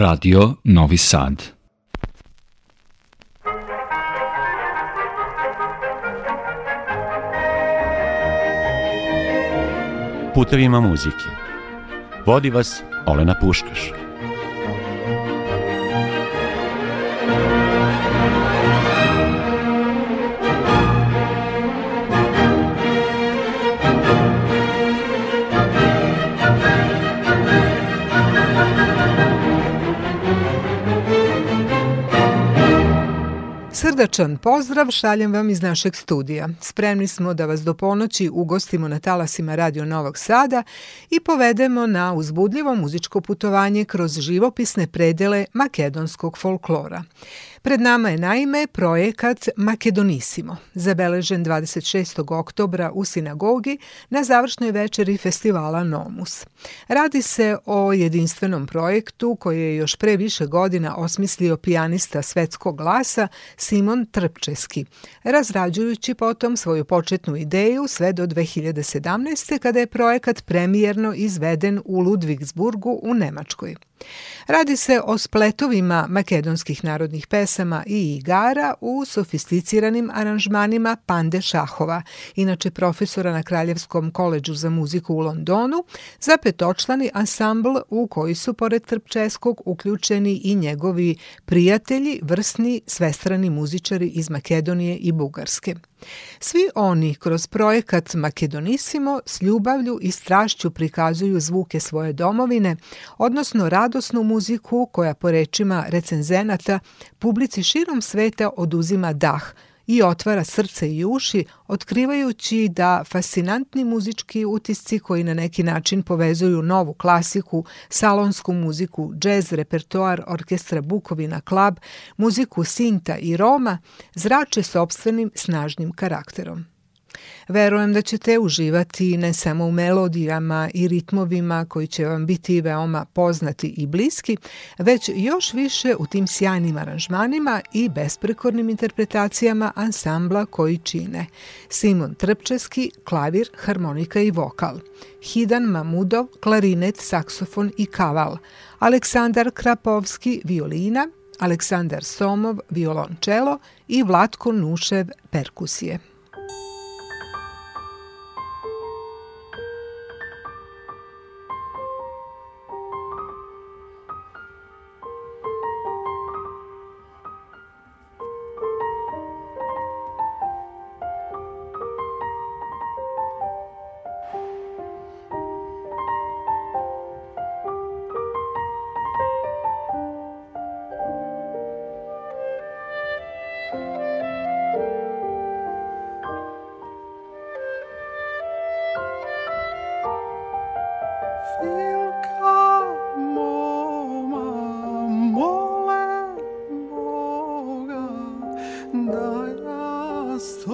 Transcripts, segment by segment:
Radio Novi Sad. Putevima muzike. Vodi vas Olena Puškaš. Srdačan pozdrav šaljem vam iz našeg studija. Spremni smo da vas do ponoći ugostimo na talasima Radio Novog Sada i povedemo na uzbudljivo muzičko putovanje kroz živopisne predele makedonskog folklora. Pred nama je naime projekat Makedonisimo, zabeležen 26. oktobra u sinagogi na završnoj večeri festivala Nomus. Radi se o jedinstvenom projektu koji je još pre više godina osmislio pijanista svetskog glasa Simon Trpčeski, razrađujući potom svoju početnu ideju sve do 2017. kada je projekat premijerno izveden u Ludvigsburgu u Nemačkoj. Radi se o spletovima makedonskih narodnih pesama i igara u sofisticiranim aranžmanima Pande Šahova, inače profesora na Kraljevskom koleđu za muziku u Londonu, za petočlani ansambl u koji su pored Trpčeskog uključeni i njegovi prijatelji, vrsni svestrani muzičari iz Makedonije i Bugarske. Svi oni kroz projekat Makedonissimo s ljubavlju i strašću prikazuju zvuke svoje domovine, odnosno radosnu muziku koja po rečima recenzenata publici širom sveta oduzima dah – i otvara srce i uši, otkrivajući da fascinantni muzički utisci koji na neki način povezuju novu klasiku, salonsku muziku, džez, repertoar orkestra Bukovina Klab, muziku Sinta i Roma, zrače sobstvenim snažnim karakterom. Verujem da ćete uživati ne samo u melodijama i ritmovima koji će vam biti veoma poznati i bliski, već još više u tim sjajnim aranžmanima i besprekornim interpretacijama ansambla koji čine Simon Trpčeski, klavir, harmonika i vokal, Hidan Mamudov, klarinet, saksofon i kaval, Aleksandar Krapovski, violina, Aleksandar Somov, violončelo i Vlatko Nušev, perkusije. da las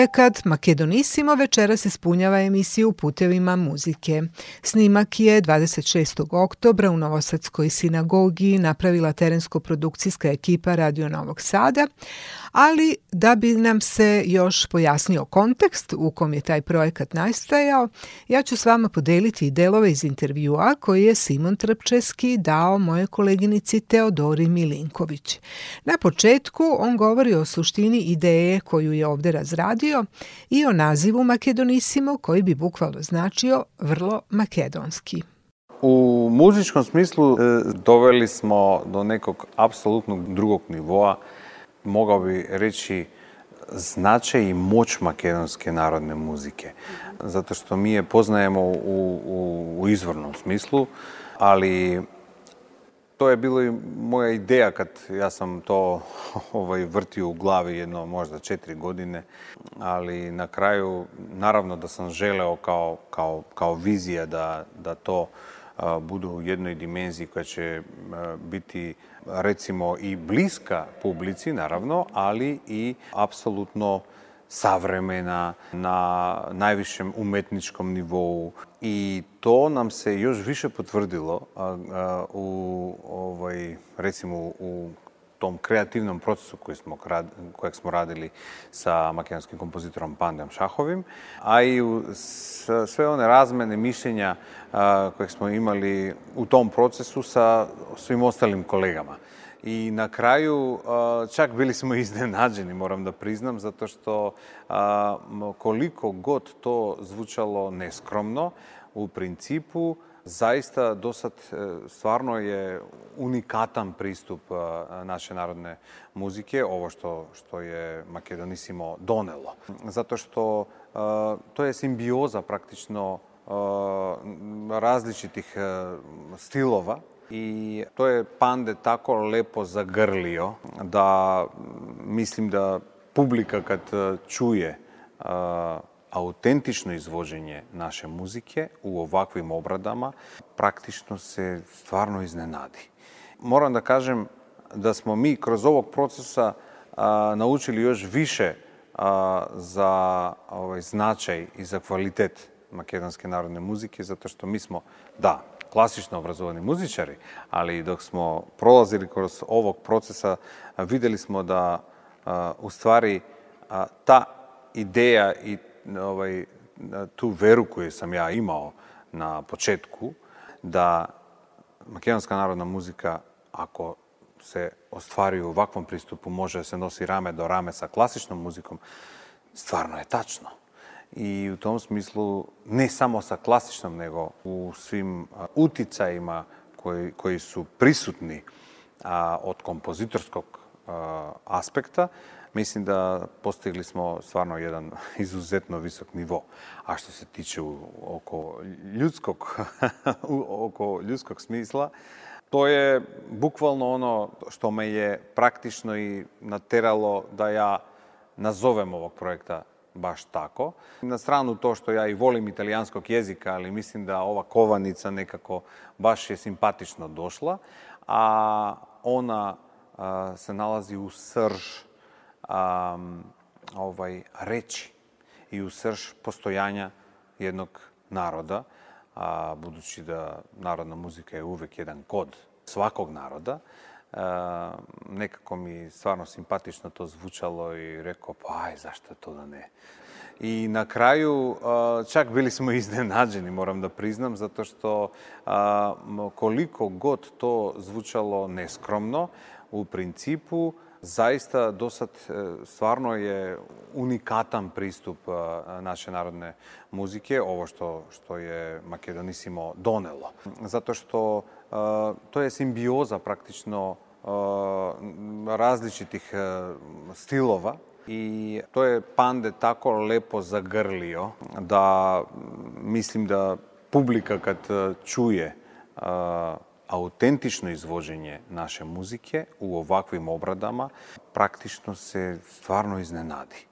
Projekat Makedonisimo večeras ispunjava emisiju Putevima muzike. Snimak je 26. oktobra u Novosadskoj sinagogi napravila terensko-produkcijska ekipa Radio Novog Sada, ali da bi nam se još pojasnio kontekst u kom je taj projekat nastajao, ja ću s vama podeliti delove iz intervjua koji je Simon Trpčeski dao moje koleginici Teodori Milinković. Na početku on govori o suštini ideje koju je ovde razradio i o nazivu Makedonisimo koji bi bukvalno značio vrlo makedonski. U muzičkom smislu e, doveli smo do nekog apsolutnog drugog nivoa mogao bi reći, značaj i moć makedonske narodne muzike. Zato što mi je poznajemo u, u, u izvornom smislu, ali to je bilo i moja ideja kad ja sam to ovaj, vrtio u glavi jedno možda četiri godine, ali na kraju naravno da sam želeo kao, kao, kao vizija da, da to a, budu u jednoj dimenziji koja će a, biti рецимо и блиска публици, наравно, али и апсолутно савремена, на највишем уметничком ниво И то нам се још више потврдило а, а, у овој рецимо у том креативном процесу кој смо кој смо радили са македонским композитором Пандем Шаховим, а и у, с, све оне размени мишења kojeg smo imali u tom procesu sa svim ostalim kolegama. I na kraju čak bili smo iznenađeni, moram da priznam, zato što koliko god to zvučalo neskromno, u principu zaista do sad e, stvarno je unikatan pristup naše narodne muzike, ovo što, što je Makedonisimo donelo. Zato što to je simbioza praktično различитих стилова и тој е панде тако лепо загрлио да мислим да публика кад чуе аутентично извоđење наше музике у оваквим обрадама практично се стварно изненади. Морам да кажем да смо ми кроз овог процеса а, научили још више а, за овој значај и за квалитет makedonske narodne muzike, zato što mi smo, da, klasično obrazovani muzičari, ali dok smo prolazili kroz ovog procesa, videli smo da u stvari ta ideja i ovaj, tu veru koju sam ja imao na početku, da makedonska narodna muzika, ako se ostvari u ovakvom pristupu, može da se nosi rame do rame sa klasičnom muzikom, stvarno je tačno i u tom smislu ne samo sa klasičnom, nego u svim uticajima koji, koji su prisutni a, od kompozitorskog a, aspekta, mislim da postigli smo stvarno jedan izuzetno visok nivo. A što se tiče oko ljudskog, oko ljudskog smisla, to je bukvalno ono što me je praktično i nateralo da ja nazovem ovog projekta baš tako. Na stranu to što ja i volim italijanskog jezika, ali mislim da ova kovanica nekako baš je simpatično došla, a ona a, se nalazi u srž a, ovaj, reći i u srž postojanja jednog naroda, a, budući da narodna muzika je uvek jedan kod svakog naroda, E, nekako mi stvarno simpatično to zvučalo i rekao, pa aj, zašto to da ne? I na kraju e, čak bili smo iznenađeni, moram da priznam, zato što e, koliko god to zvučalo neskromno, u principu zaista do sad stvarno je unikatan pristup naše narodne muzike, ovo što, što je Makedonissimo donelo. Zato što тоа е симбиоза практично различитих стилова и тоа е панде тако лепо загрлио да мислим да публика кад чуе аутентично извоđење наше музике у оваквим обрадама практично се стварно изненади.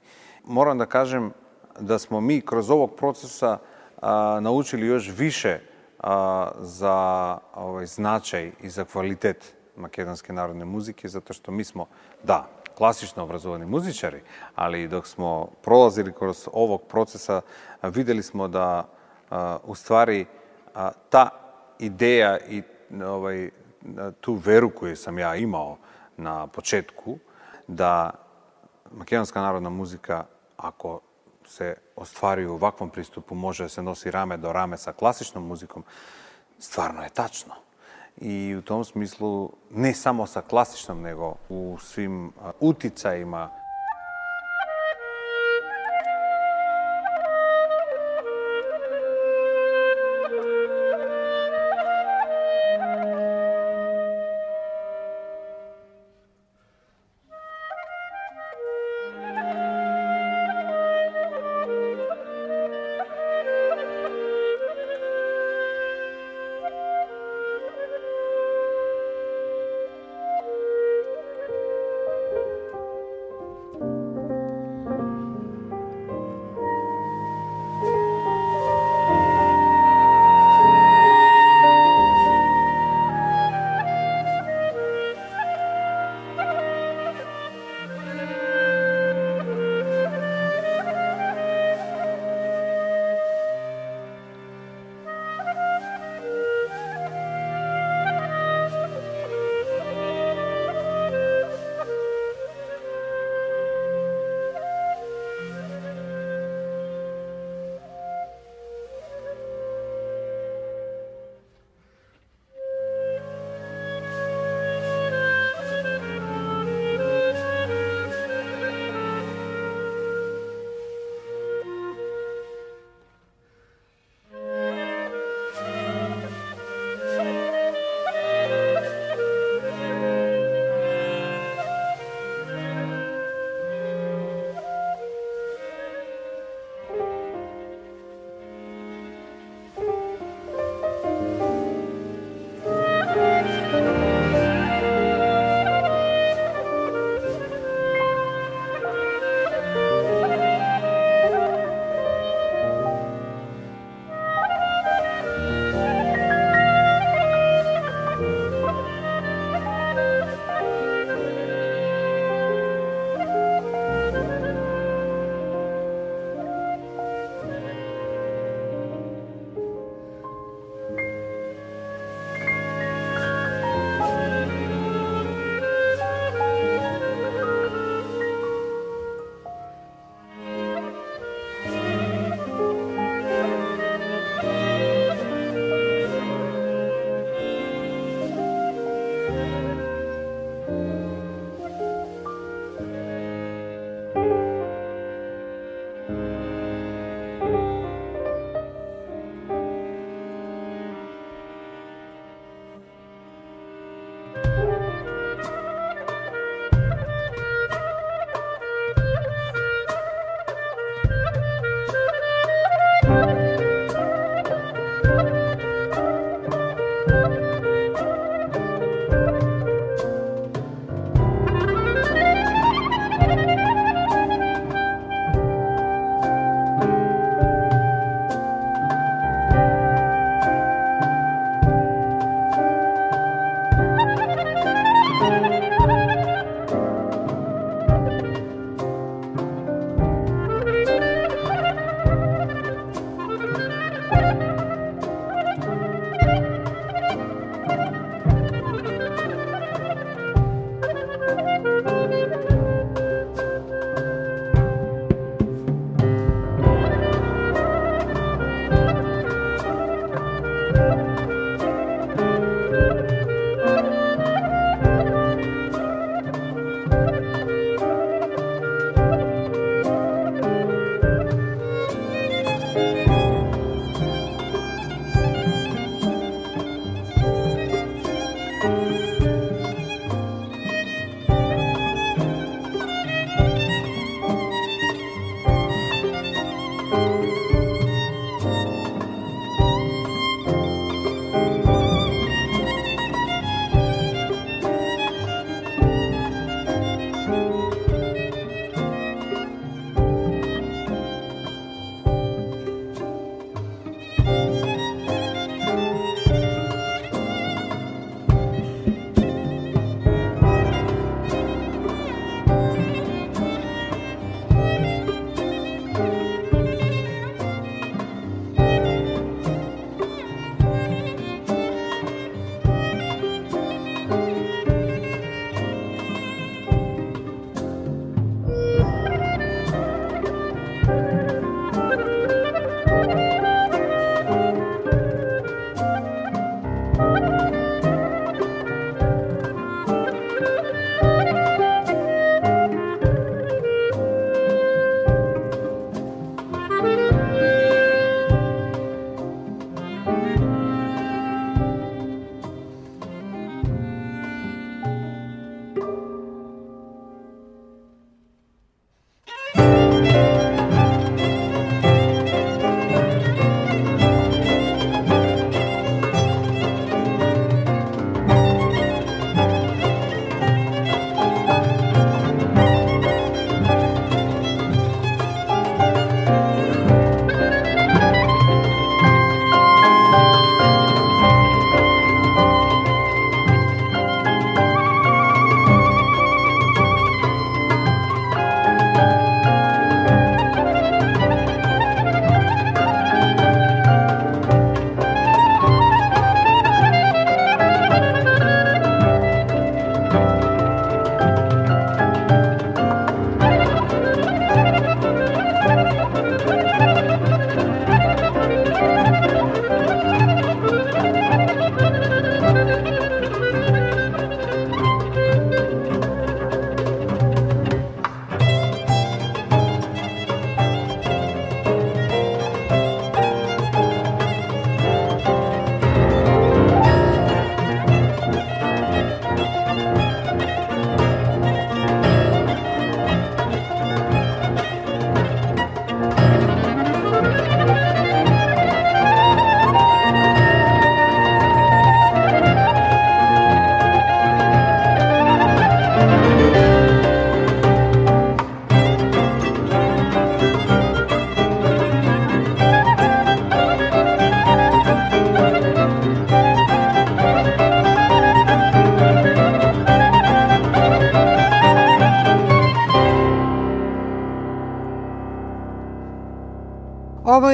Морам да кажем да смо ми кроз овог процеса а, научили још више a, za ovaj, značaj i za kvalitet makedonske narodne muzike, zato što mi smo, da, klasično obrazovani muzičari, ali dok smo prolazili kroz ovog procesa, videli smo da a, u stvari a, ta ideja i ovaj, tu veru koju sam ja imao na početku, da makedonska narodna muzika, ako se ostvaruju u ovakvom pristupu, može da se nosi rame do rame sa klasičnom muzikom, stvarno je tačno. I u tom smislu, ne samo sa klasičnom, nego u svim uticajima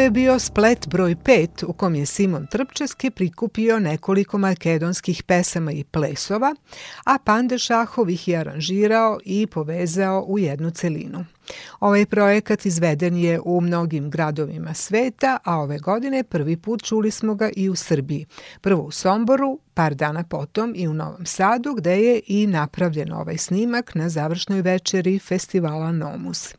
je bio splet broj 5 u kom je Simon Trpčeski prikupio nekoliko makedonskih pesama i plesova, a Pande Šahov ih je aranžirao i povezao u jednu celinu. Ovaj projekat izveden je u mnogim gradovima sveta, a ove godine prvi put čuli smo ga i u Srbiji. Prvo u Somboru, par dana potom i u Novom Sadu, gde je i napravljen ovaj snimak na završnoj večeri festivala Nomus.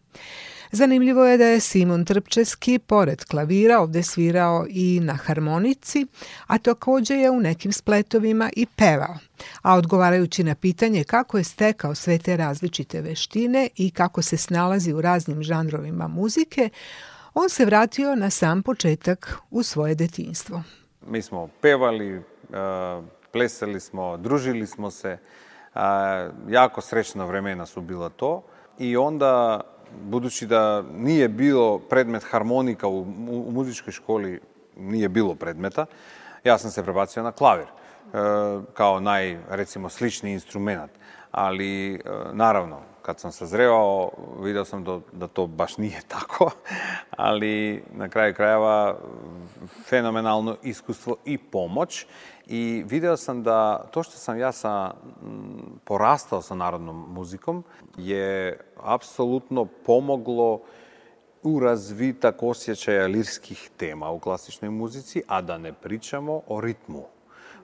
Zanimljivo je da je Simon Trpčeski pored klavira ovde svirao i na harmonici, a takođe je u nekim spletovima i pevao. A odgovarajući na pitanje kako je stekao sve te različite veštine i kako se snalazi u raznim žanrovima muzike, on se vratio na sam početak u svoje detinjstvo. Mi smo pevali, plesali smo, družili smo se, jako srećna vremena su bila to i onda budući da nije bilo predmet harmonika u, u muzičkoj školi, nije bilo predmeta, ja sam se prebacio na klavir e, kao naj, recimo, slični instrument. Ali, e, naravno, kad sam sazrevao, video sam da, da to baš nije tako, ali na kraju krajeva fenomenalno iskustvo i pomoć I video sam da to što sam ja sa, m, mm, porastao sa narodnom muzikom je apsolutno pomoglo u razvitak osjećaja lirskih tema u klasičnoj muzici, a da ne pričamo o ritmu.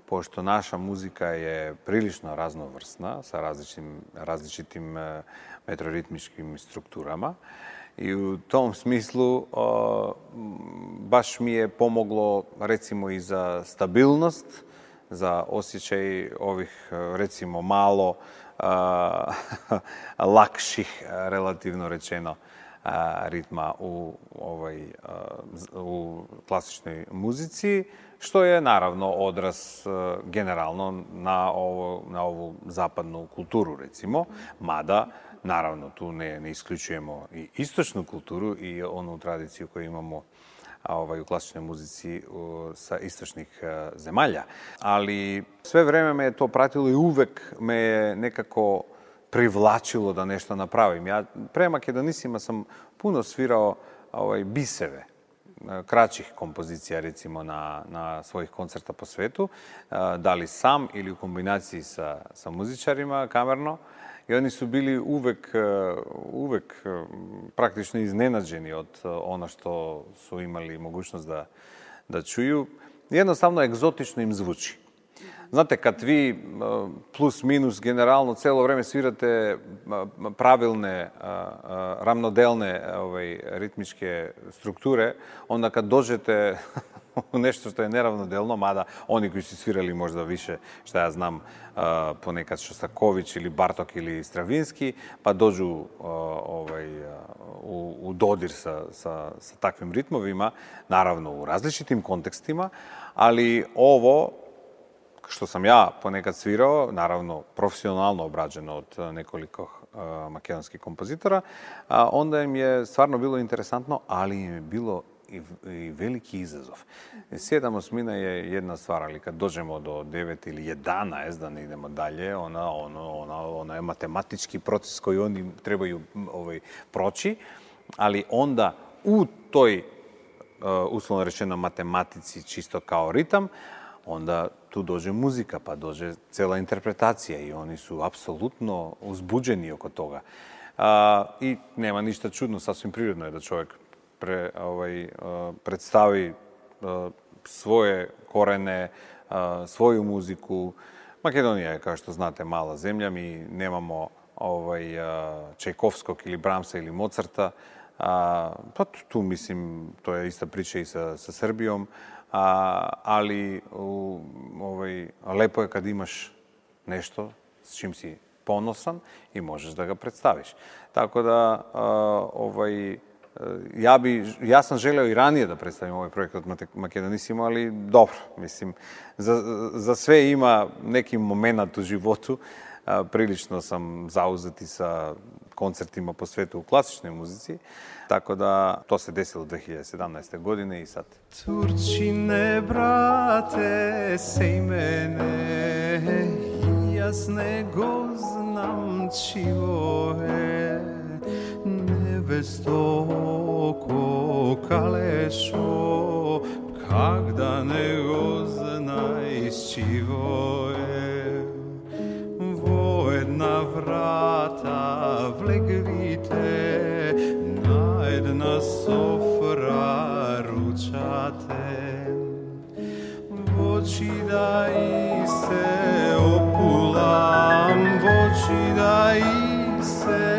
Pošto naša muzika je prilično raznovrsna sa različitim, različitim e, metroritmičkim strukturama, I u tom smislu baš mi je pomoglo recimo i za stabilnost za osjećaj ovih, e, recimo, malo e, a, lakših, e, relativno rečeno, ritma u, ovaj, u klasičnoj muzici, što je naravno odraz generalno na, ovo, na ovu zapadnu kulturu, recimo, mada Naravno, tu ne, ne isključujemo i istočnu kulturu i onu tradiciju koju imamo a ovaj, u klasičnoj muzici sa istočnih e, zemalja. Ali sve vreme me je to pratilo i uvek me je nekako privlačilo da nešto napravim. Ja pre Makedonisima sam puno svirao ovaj, biseve e, kraćih kompozicija recimo na, na svojih koncerta po svetu, e, da li sam ili u kombinaciji sa, sa muzičarima kamerno. и они су били увек, увек практично изненаджени од она што су имали могуќност да, да чују. Едноставно екзотично им звучи. Знате, кад ви плюс-минус генерално цело време свирате правилне, рамноделне овој, ритмичке структуре, онда кад дожете nešto što je neravnodelno, mada oni koji su svirali možda više, što ja znam, uh, ponekad Šostaković ili Bartok ili Stravinski, pa dođu uh, ovaj, uh, u, u dodir sa, sa, sa takvim ritmovima, naravno u različitim kontekstima, ali ovo što sam ja ponekad svirao, naravno profesionalno obrađeno od nekoliko makedonskih kompozitora, onda im je stvarno bilo interesantno, ali im je bilo i, veliki izazov. Sedam osmina je jedna stvar, ali kad dođemo do devet ili 11 da ne idemo dalje, ona, ona, ona, ona je matematički proces koji oni trebaju ovaj, proći, ali onda u toj, uh, uslovno rečeno, matematici čisto kao ritam, onda tu dođe muzika, pa dođe cela interpretacija i oni su apsolutno uzbuđeni oko toga. A, uh, I nema ništa čudno, sasvim prirodno je da čovek пре, овај, представи своје корене, своју музику. Македонија е, како што знаете, мала земја, ми немамо овај Чайковског или Брамса или Моцарта. па ту, мислим, тоа е иста прича и со, со Србијом, а, али у, овај, лепо е кад имаш нешто с чим си поносан и можеш да го представиш. Така да, а, овај, E, ja, bi, ja sam želeo i ranije da predstavim ovaj projekat Makedonisima, ali dobro, mislim, za, za sve ima neki moment u životu. E, prilično sam zauzeti sa koncertima po svetu u klasičnoj muzici, tako da to se desilo 2017. godine i sad. Turčine, brate, se mene, jasne go znam čivo je. жестoko kalešo, kak da ne go zna iščivo je. Vojedna vrata vlegvite, na najedna sofra ručate. Voči da i se opulam, voči da i se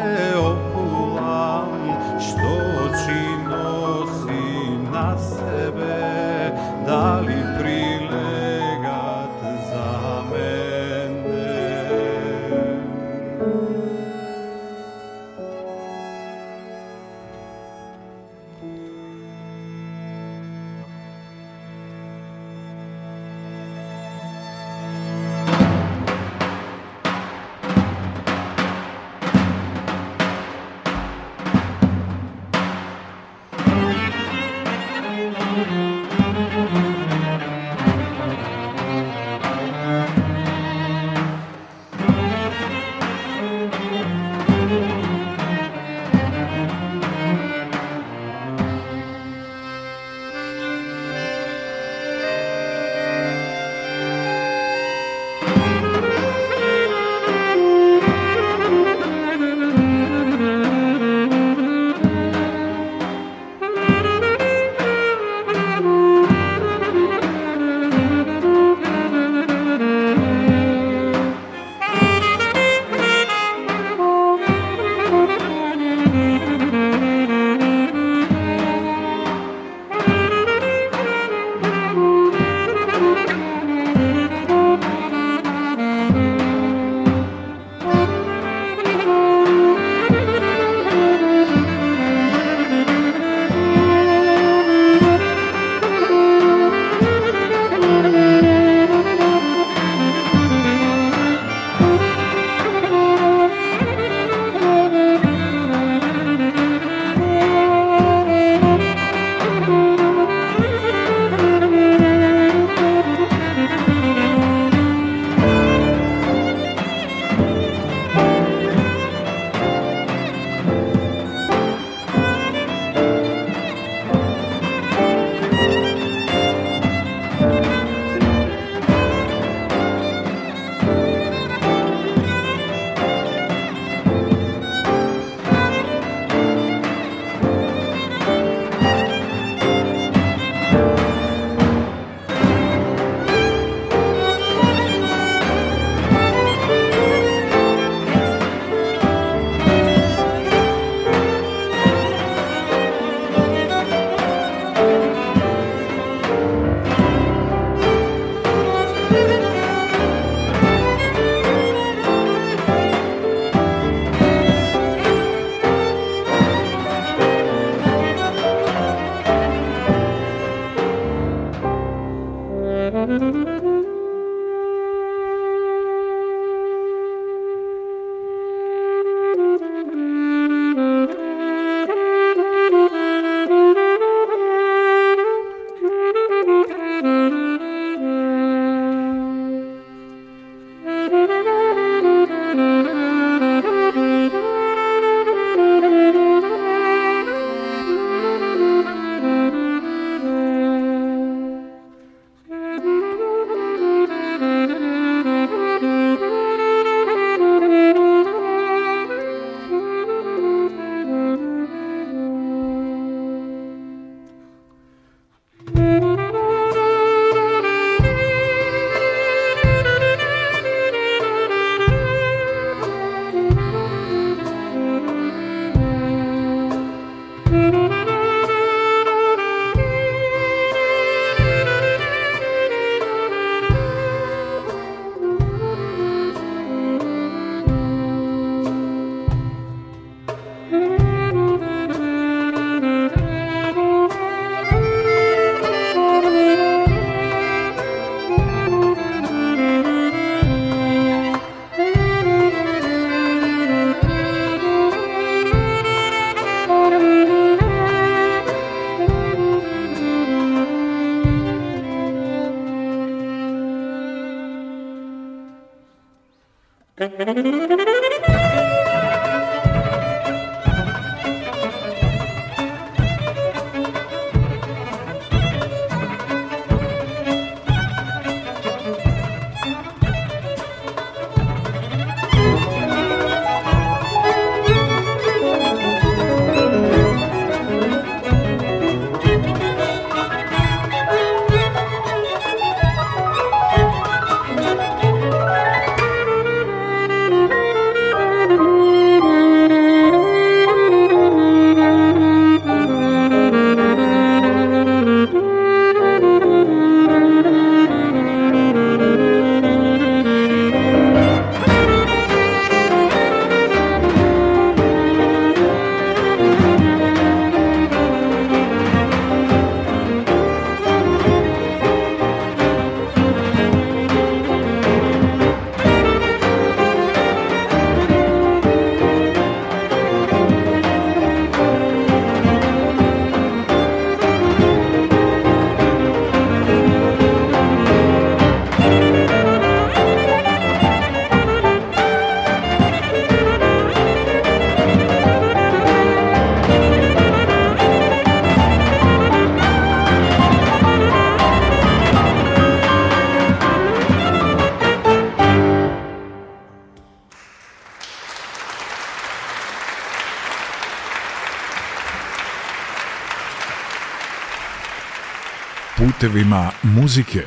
putevima muzike.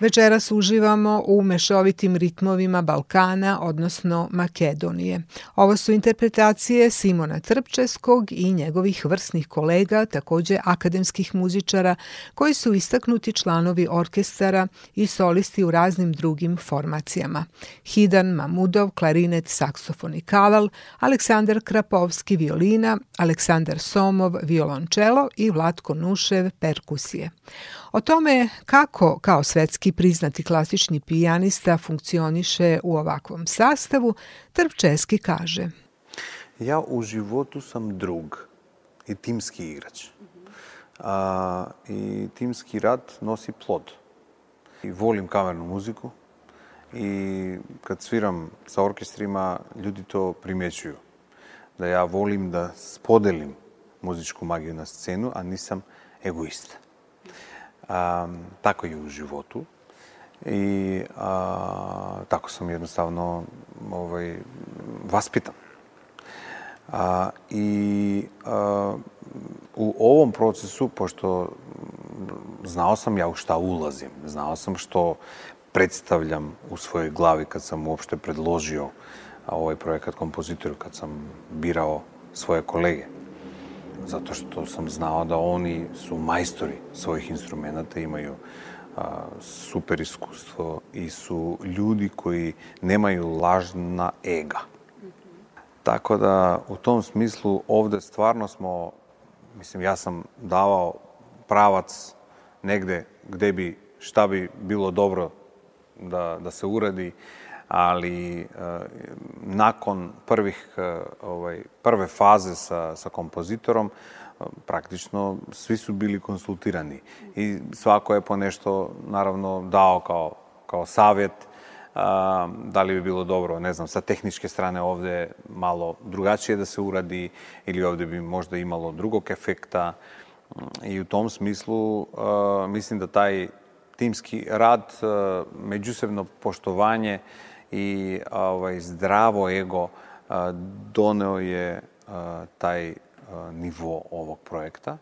Večeras uživamo u mešovitim ritmovima Balkana, odnosno Makedonije. Ovo su interpretacije Simona Trpčeskog i njegovih vrsnih kolega, takođe akademskih muzičara, koji su istaknuti članovi orkestara i solisti u raznim drugim formacijama. Hidan Mamudov, klarinet, saksofon i kaval, Aleksandar Krapovski, violina, Aleksandar Somov, violončelo i Vlatko Nušev, perkusije. O tome kako kao svetski priznati klasični pijanista funkcioniše u ovakvom sastavu, Trpčeski kaže. Ja u životu sam drug i timski igrač. A, I timski rad nosi plod. I volim kamernu muziku i kad sviram sa orkestrima, ljudi to primećuju. Da ja volim da spodelim muzičku magiju na scenu, a nisam egoista a, tako i u životu. I a, tako sam jednostavno ovaj, vaspitan. A, I a, u ovom procesu, pošto znao sam ja u šta ulazim, znao sam što predstavljam u svojoj glavi kad sam uopšte predložio ovaj projekat kompozitoru, kad sam birao svoje kolege zato što sam znao da oni su majstori svojih instrumenta, imaju a, super iskustvo i su ljudi koji nemaju lažna ega. Mm Tako da u tom smislu ovde stvarno smo, mislim ja sam davao pravac negde gde bi, šta bi bilo dobro da, da se uradi ali eh, nakon prvih, eh, ovaj, prve faze sa, sa kompozitorom, eh, praktično svi su bili konsultirani i svako je ponešto, naravno, dao kao, kao savjet, a, da li bi bilo dobro, ne znam, sa tehničke strane ovde malo drugačije da se uradi ili ovde bi možda imalo drugog efekta mm, i u tom smislu a, mislim da taj timski rad, a, međusobno poštovanje, i ovaj, zdravo ego doneo je taj nivo ovog projekta.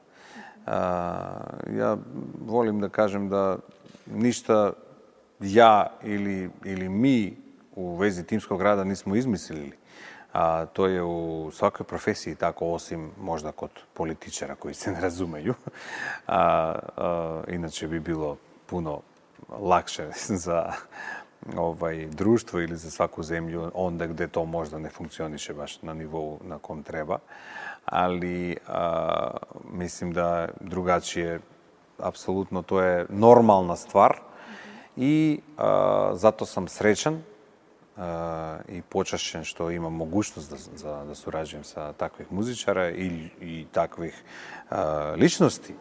Ja volim da kažem da ništa ja ili, ili mi u vezi timskog rada nismo izmislili. A, to je u svakoj profesiji tako, osim možda kod političara koji se ne razumeju. A, a, inače bi bilo puno lakše za ovaj, društvo ili za svaku zemlju onda gde to možda ne funkcioniše baš na nivou na kom treba. Ali a, mislim da drugačije, apsolutno to je normalna stvar i a, zato sam srećan a, i počašćen što imam mogućnost da, za, da surađujem sa takvih muzičara i, i takvih a, ličnosti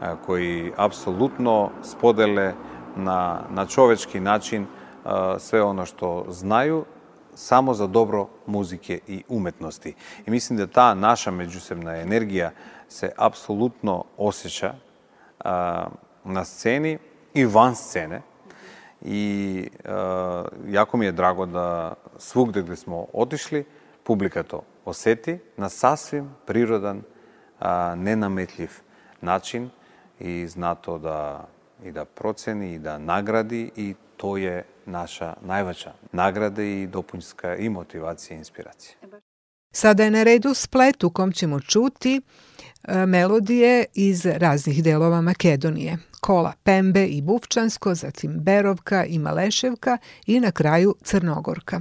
a, koji apsolutno spodele na, na čovečki način све оно што знају само за добро музике и уметности. И мислим дека таа наша меѓусебна енергија се апсолутно осеќа а, на сцени и ван сцене. И а, јако ми е драго да свугде каде смо отишли, публикато осети на сасвим природен, а, ненаметлив начин и знато да и да процени и да награди и тој е naša najveća nagrada i dopunjska i motivacija i inspiracija. Sada je na redu splet u kom ćemo čuti e, melodije iz raznih delova Makedonije. Kola Pembe i Bufčansko, zatim Berovka i Maleševka i na kraju Crnogorka.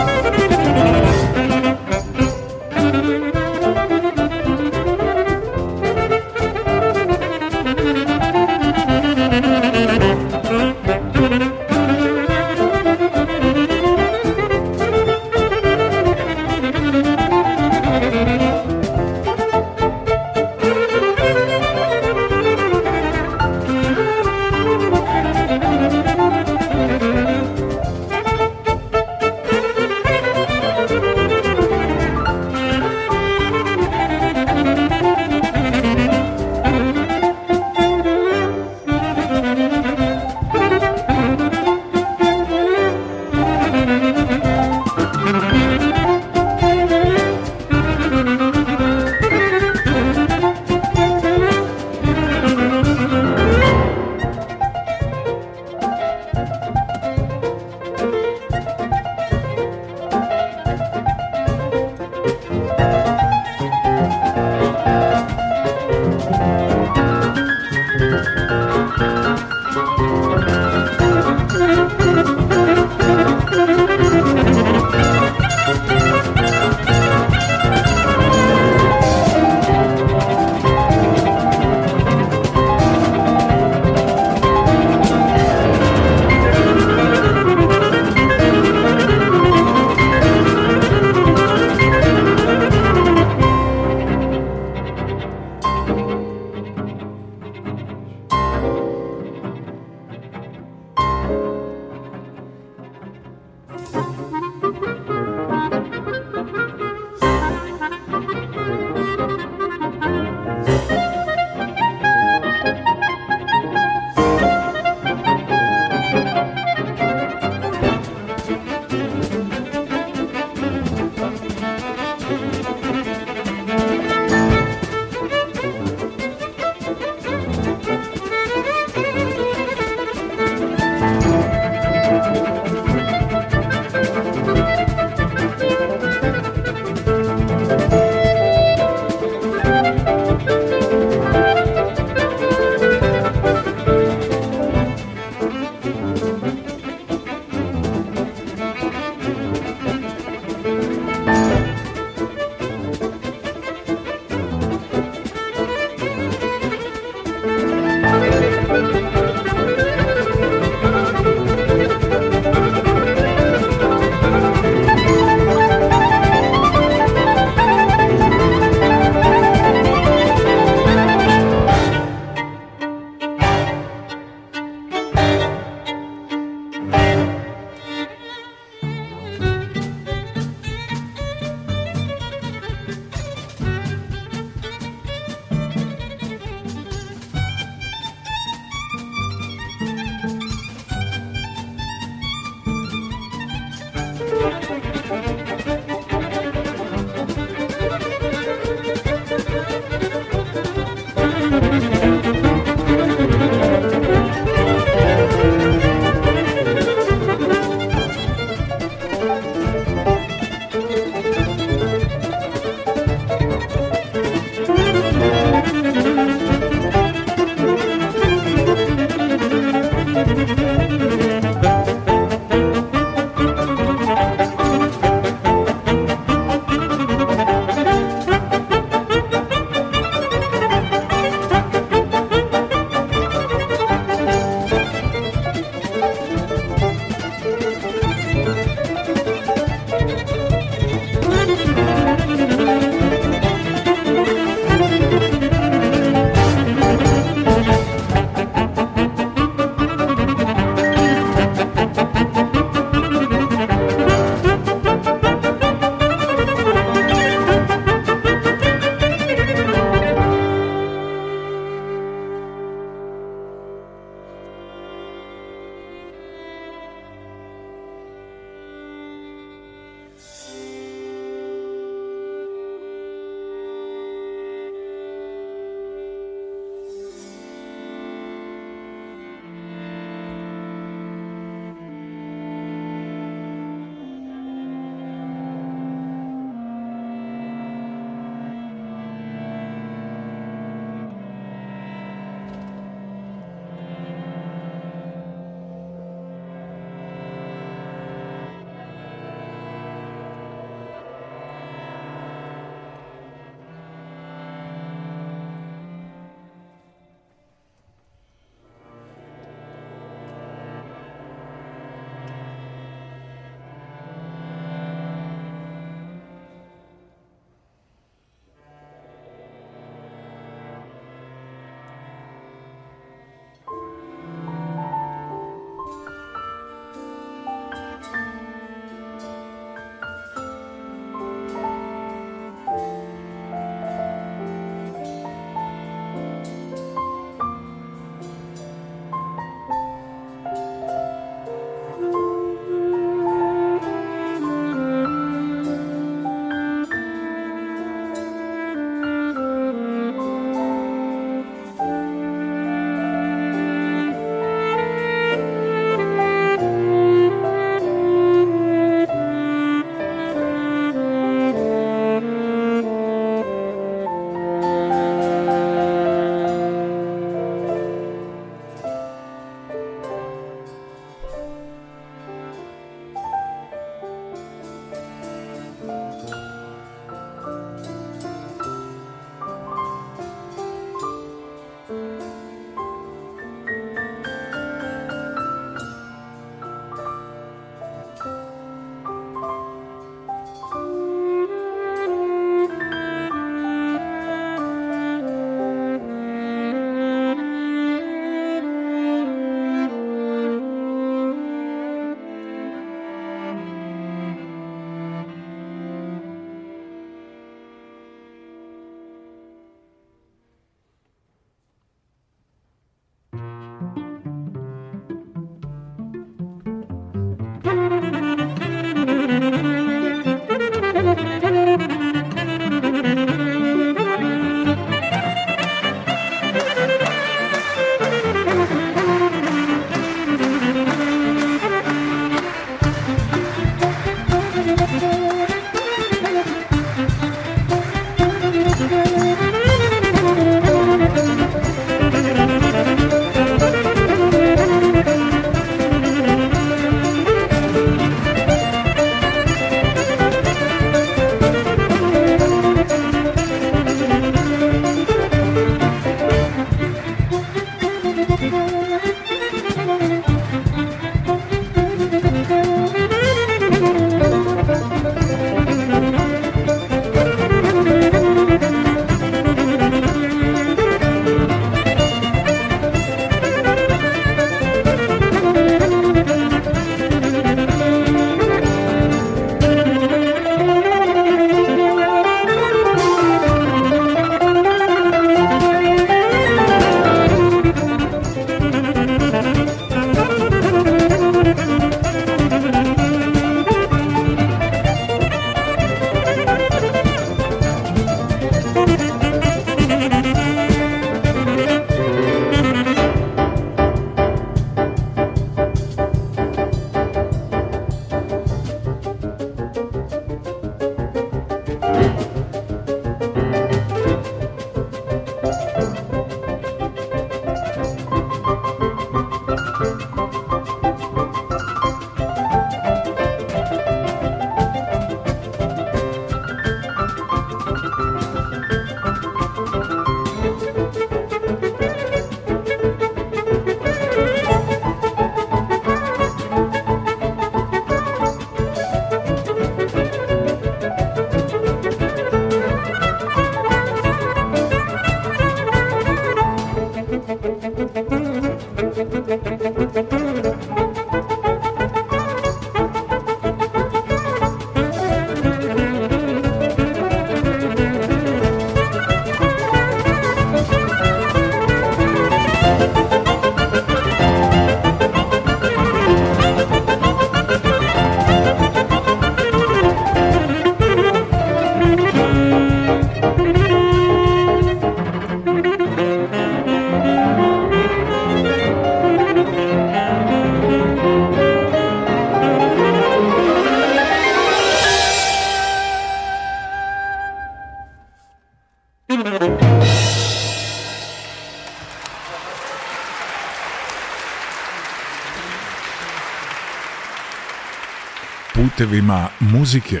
putevima muzike.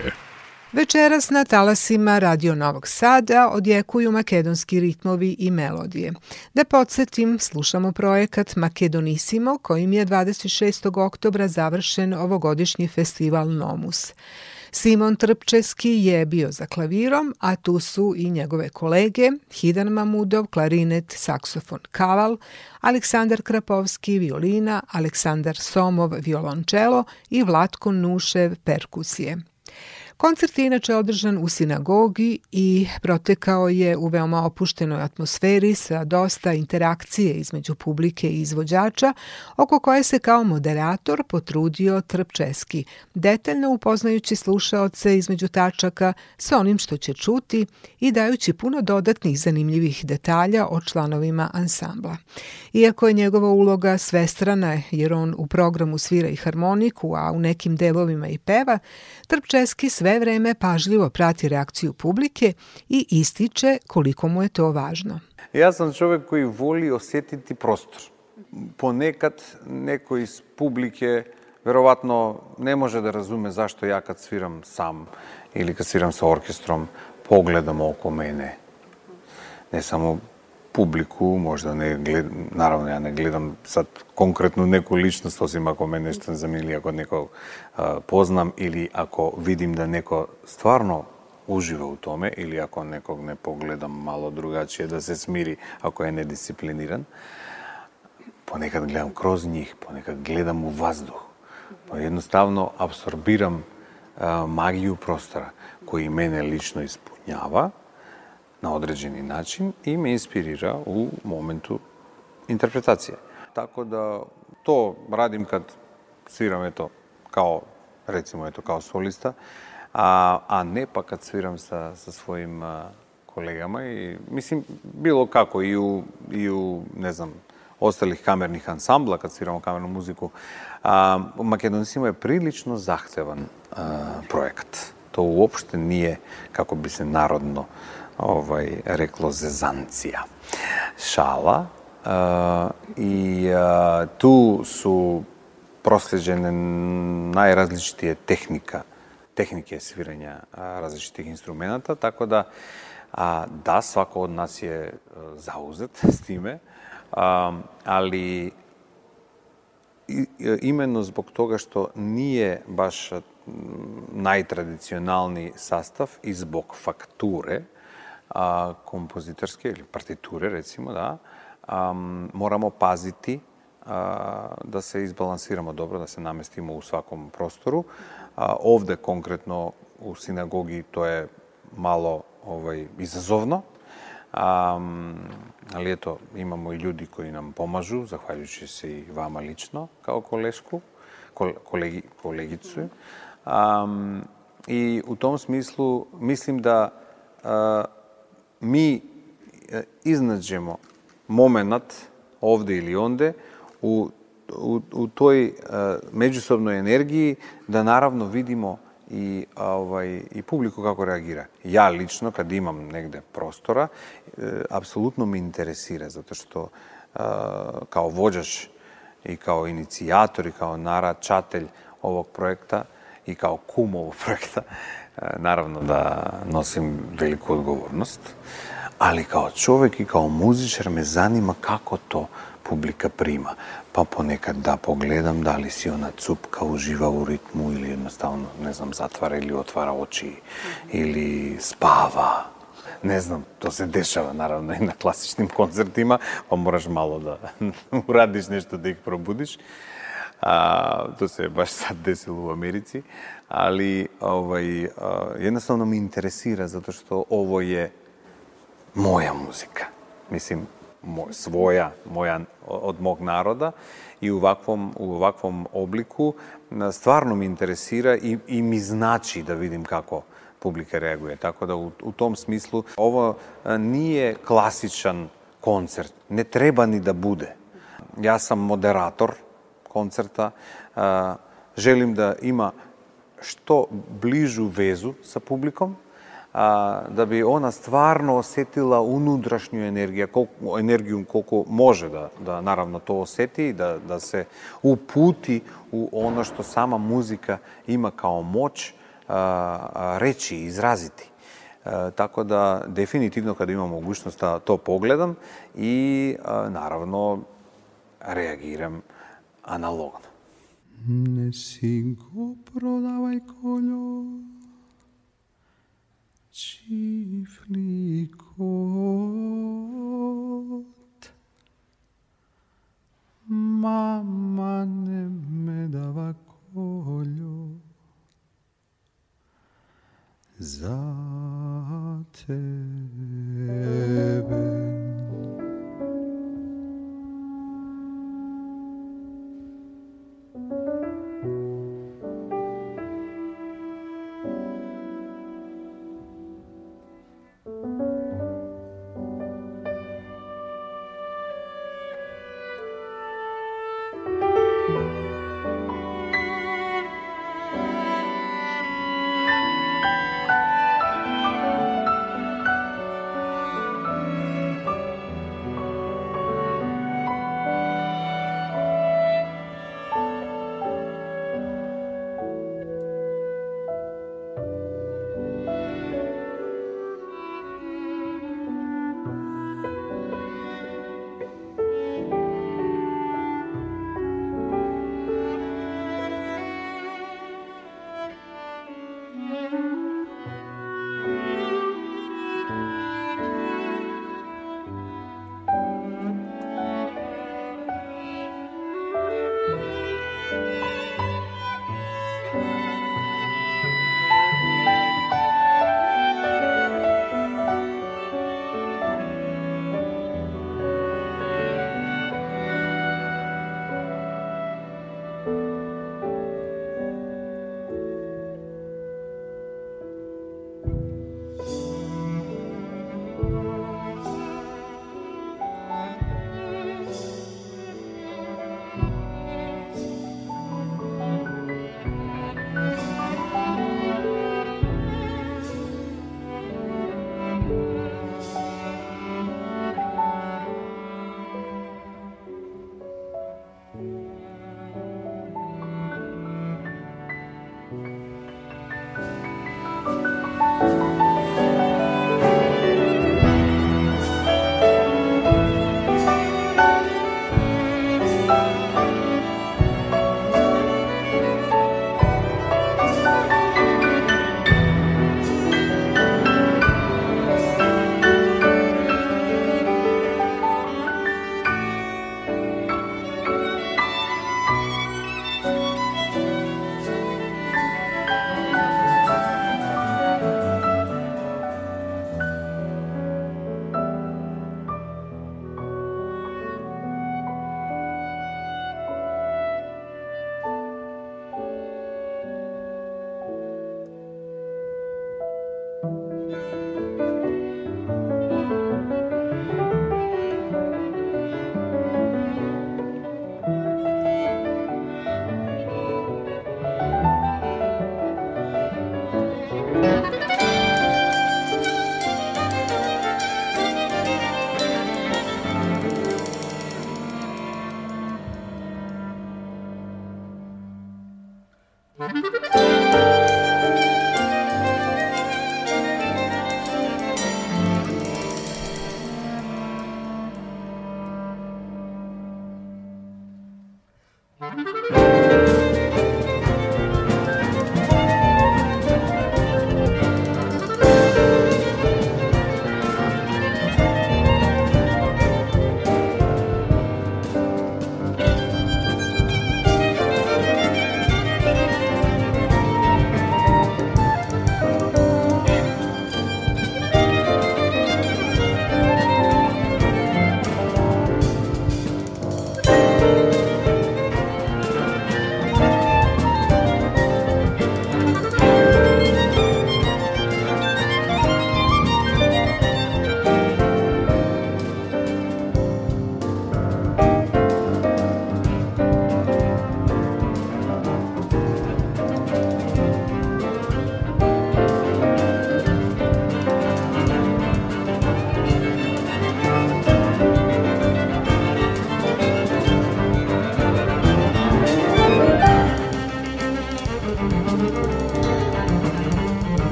Večeras na talasima Radio Novog Sada odjekuju makedonski ritmovi i melodije. Da podsjetim, slušamo projekat Makedonisimo kojim je 26. oktobra završen ovogodišnji festival Nomus. Simon Trpčeski je bio za klavirom, a tu su i njegove kolege Hidan Mamudov, klarinet, saksofon, kaval, Aleksandar Krapovski, violina, Aleksandar Somov, violončelo i Vlatko Nušev, perkusije. Koncert je inače održan u sinagogi i protekao je u veoma opuštenoj atmosferi sa dosta interakcije između publike i izvođača, oko koje se kao moderator potrudio Trpčeski, detaljno upoznajući slušaoce između tačaka sa onim što će čuti i dajući puno dodatnih zanimljivih detalja o članovima ansambla. Iako je njegova uloga svestrana jer on u programu svira i harmoniku, a u nekim delovima i peva, Trpčeski sve sve vreme pažljivo prati reakciju publike i ističe koliko mu je to važno. Ja sam čovek koji voli osjetiti prostor. Ponekad neko iz publike verovatno ne može da razume zašto ja kad sviram sam ili kad sviram sa orkestrom pogledam oko mene. Ne samo публику, да не глед, наравно ја не гледам сад конкретно некој личност, осим ако ме нешто не замили, ако некој познам или ако видим да некој стварно ужива у томе или ако неког не погледам мало другачије да се смири ако е недисциплиниран. Понекад гледам кроз нив, понекад гледам у ваздух, Едноставно абсорбирам магију простора кој мене лично испуњава, na određeni način i me inspirira u momentu interpretacije. Tako da to radim kad sviram eto kao recimo eto kao solista, a, a ne pa kad sviram sa, sa svojim a, kolegama i mislim bilo kako i u, i u ne znam ostalih kamernih ansambla kad sviramo kamernu muziku. A, Makedoncima je prilično zahtevan a, projekat. To uopšte nije kako bi se narodno ovaj, reklozezancija. Šala. E, I a, e, tu su prosleđene najrazličitije tehnika, tehnike sviranja e, različitih instrumenta, tako da, a, da, svako od nas je e, zauzet s time, a, ali i, imeno zbog toga što nije baš najtradicionalni sastav i zbog fakture, a, kompozitorske ili partiture, recimo, da, a, moramo paziti a, da se izbalansiramo dobro, da se namestimo u svakom prostoru. A, ovde konkretno u sinagogi to je malo ovaj, izazovno, Um, ali eto, imamo i ljudi koji nam pomažu, zahvaljujući se i vama lično kao kolešku, kolegi, kolegicu. Um, I u tom smislu mislim da uh, mi e, iznađemo moment ovde ili onde u, u, u toj e, međusobnoj energiji da naravno vidimo i, ovaj, i publiku kako reagira. Ja lično, kad imam negde prostora, e, apsolutno me interesira, zato što kao vođaš i kao inicijator i kao naračatelj ovog projekta i kao kum ovog projekta, наравно да носим велика одговорност, али као човек и као музичар ме занима како то публика прима. Па понекад да погледам дали си она цупка ужива у ритму или едноставно, не знам, затвара или отвара очи или спава. Не знам, то се дешава наравно и на класичним концертима, па мораш мало да урадиш нешто да их пробудиш. А, то се баш сад десило у Америци. ali ovaj, jednostavno me interesira zato što ovo je moja muzika. Mislim, moj, svoja, moja, od mog naroda i u ovakvom, u ovakvom obliku stvarno me interesira i, i mi znači da vidim kako publika reaguje. Tako da u, u tom smislu ovo nije klasičan koncert. Ne treba ni da bude. Ja sam moderator koncerta. Želim da ima што ближу везу со публиком, а, да би она стварно осетила унутрашњу енергија, колку енергијум колку може да да наравно тоа осети и да да се упути у оно што сама музика има као моќ а, речи, изразити така да дефинитивно каде имам да то погледам и наравно реагирам аналогно. Nesigo prodavai koljo čiflikot Mama ne me dava koljo Za tebe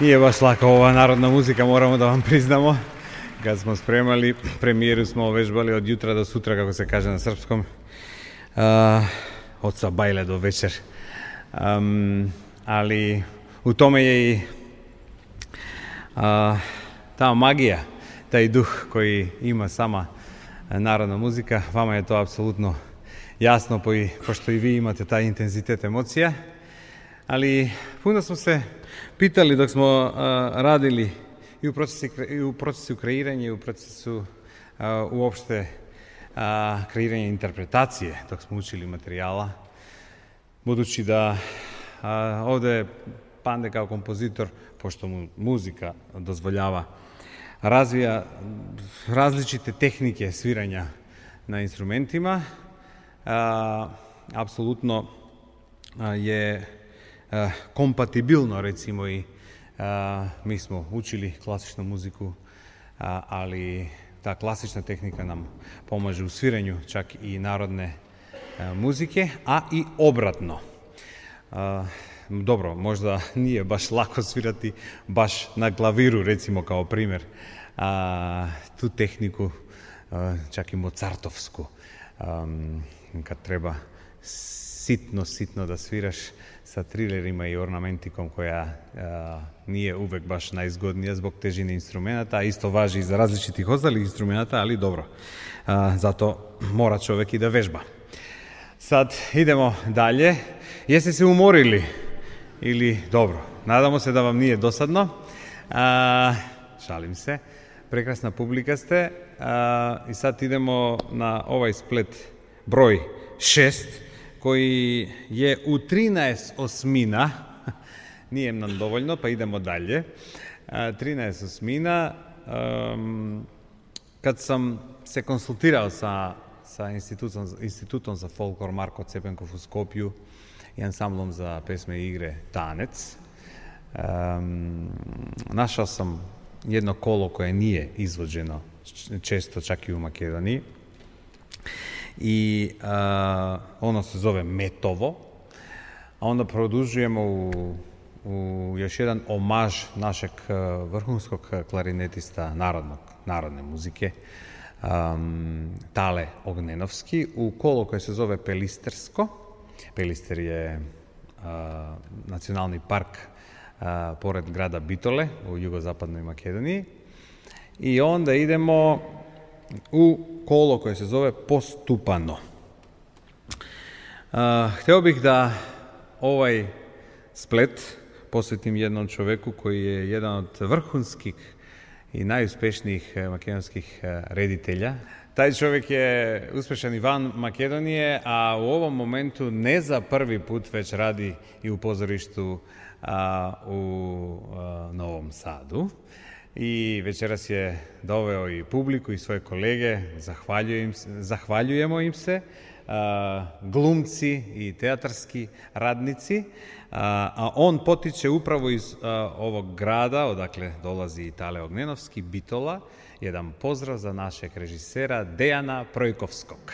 И е баш лака оваа народна музика, морамо да вам признамо. Кад смо спремали, премиеру смо овежбали од јутра до сутра, како се каже на српском. А, од сабајле до вечер. Ам, али у томе е и а, таа магија, тај дух кој има сама народна музика. Вама е тоа апсолутно јасно, по и, пошто и ви имате тај интензитет емоција. Али, пуно сме се pitali dok smo radili i u procesu, i u procesu kreiranja i u procesu uopšte kreiranja interpretacije dok smo učili materijala, budući da ovde Pande kao kompozitor, pošto mu muzika dozvoljava, razvija različite tehnike sviranja na instrumentima. A, apsolutno je компатибилно, рецимо и а, ми смо учили класична музику, а, али таа класична техника нам помаже у свирењу чак и народне а, музике, а и обратно. А, добро, можда ние баш лако свирати баш на клавиру, рецимо као пример, а, ту технику а, чак и моцартовску, а, кад треба ситно, ситно да свираш, sa trilerima i ornamentikom koja a, nije uvek baš najzgodnija zbog težine instrumenta, a isto važi i za različitih ostalih instrumenta, ali dobro, a, zato mora čovek i da vežba. Sad idemo dalje. Jeste se umorili? Ili, dobro, nadamo se da vam nije dosadno. A, šalim se. Prekrasna publika ste. A, I sad idemo na ovaj splet broj 6 koji je u 13 osmina, nije nam dovoljno, pa idemo dalje, 13 osmina, um, kad sam se konsultirao sa, sa institutom, institutom za folklor Marko Cepenkov u Skopju i ansamblom za pesme i igre Tanec, um, našao sam jedno kolo koje nije izvođeno često čak i u Makedoniji i uh, ono se zove Metovo, a onda produžujemo u, u još jedan omaž našeg vrhunskog klarinetista narodnog, narodne muzike, um, Tale Ognenovski, u kolo koje se zove Pelistersko. Pelister je uh, nacionalni park uh, pored grada Bitole u jugozapadnoj Makedoniji. I onda idemo u kolo koje se zove postupano. Uh, hteo bih da ovaj splet posvetim jednom čoveku koji je jedan od vrhunskih i najuspešnijih e, makedonskih e, reditelja. Taj čovjek je uspešan i van Makedonije, a u ovom momentu ne za prvi put već radi i u pozorištu a, u a, e, Novom Sadu i večeras je doveo i publiku i svoje kolege. Zahvaljujem, zahvaljujemo im se. Uh, glumci i teatarski radnici, a on potiče upravo iz ovog grada, odakle dolazi i Tale Ognenovski, Bitola, jedan pozdrav za našeg režisera Dejana Projkovskog.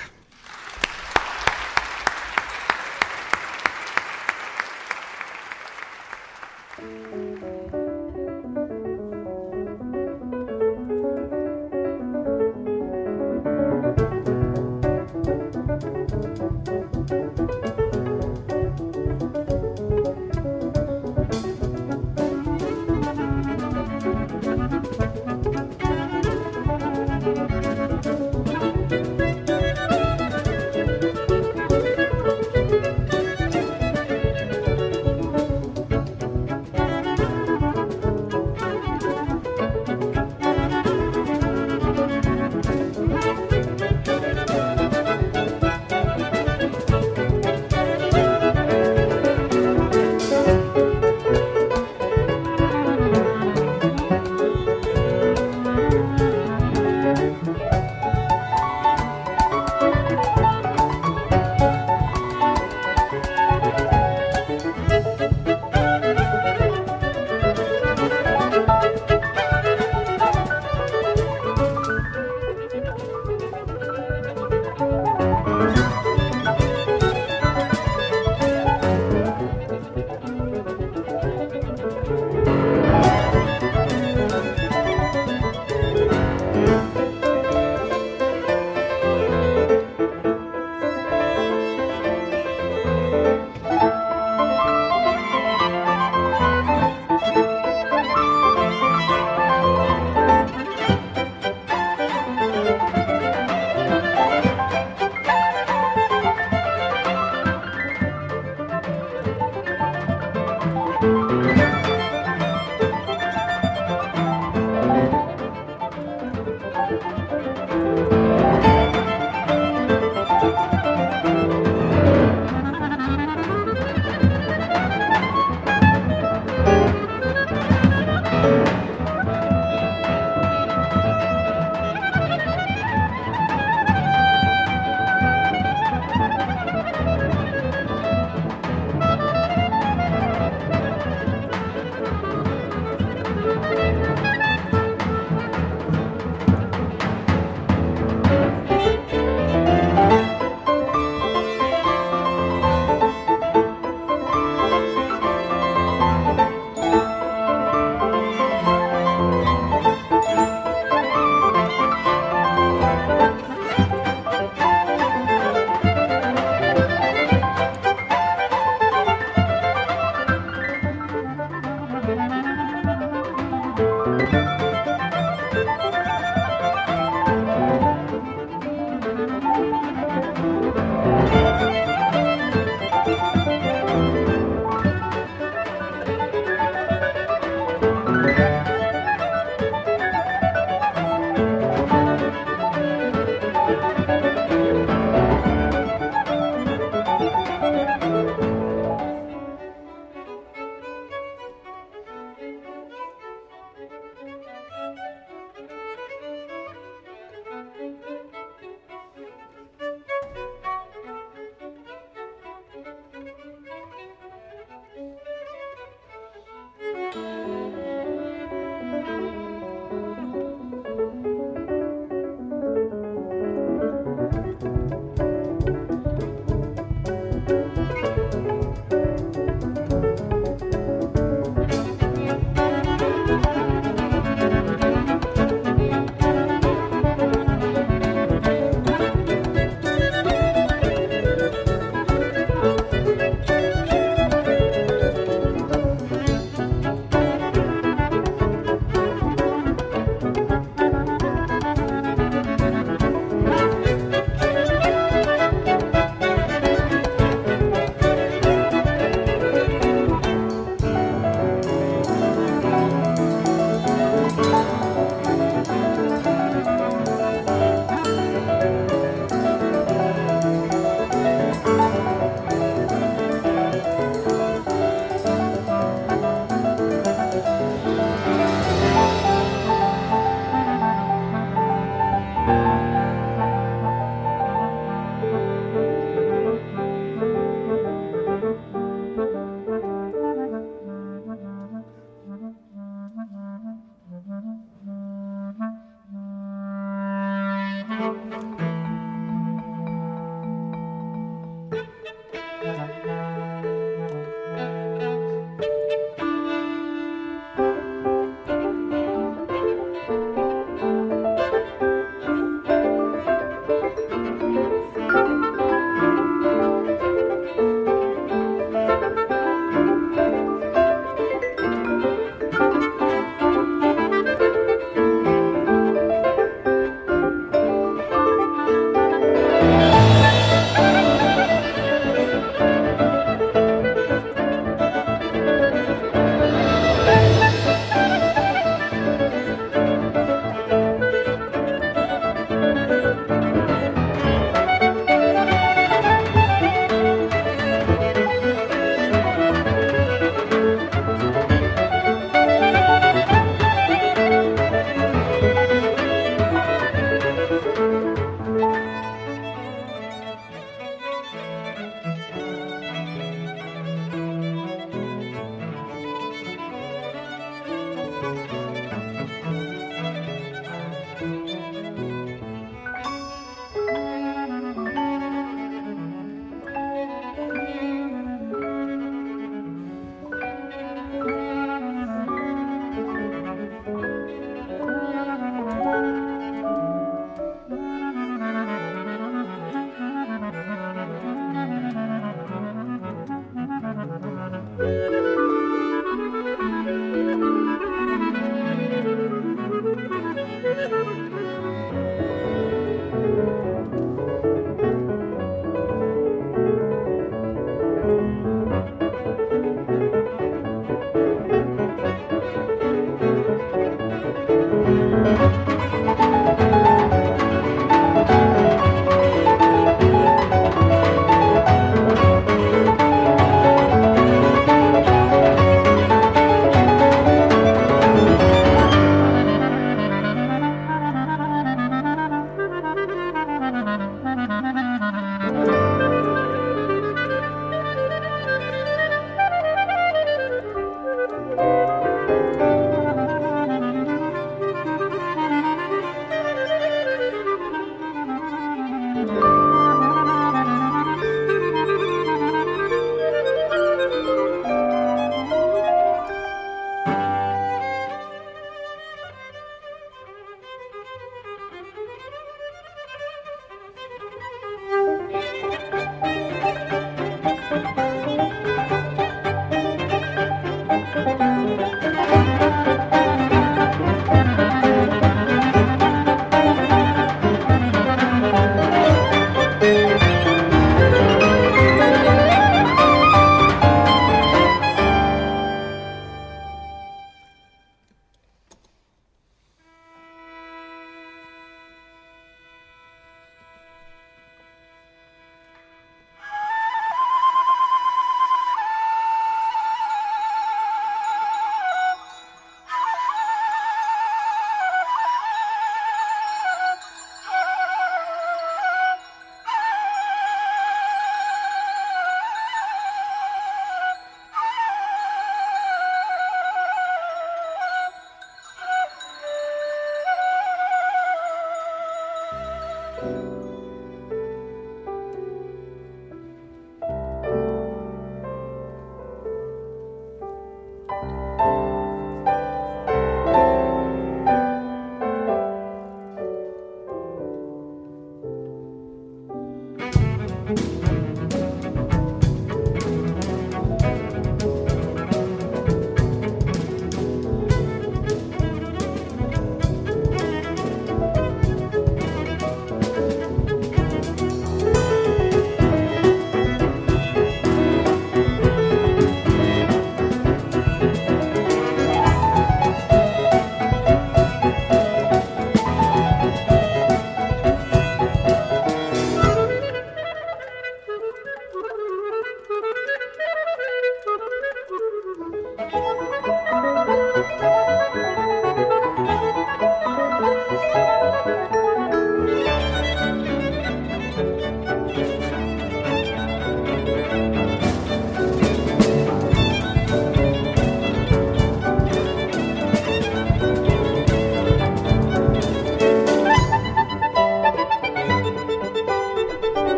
Música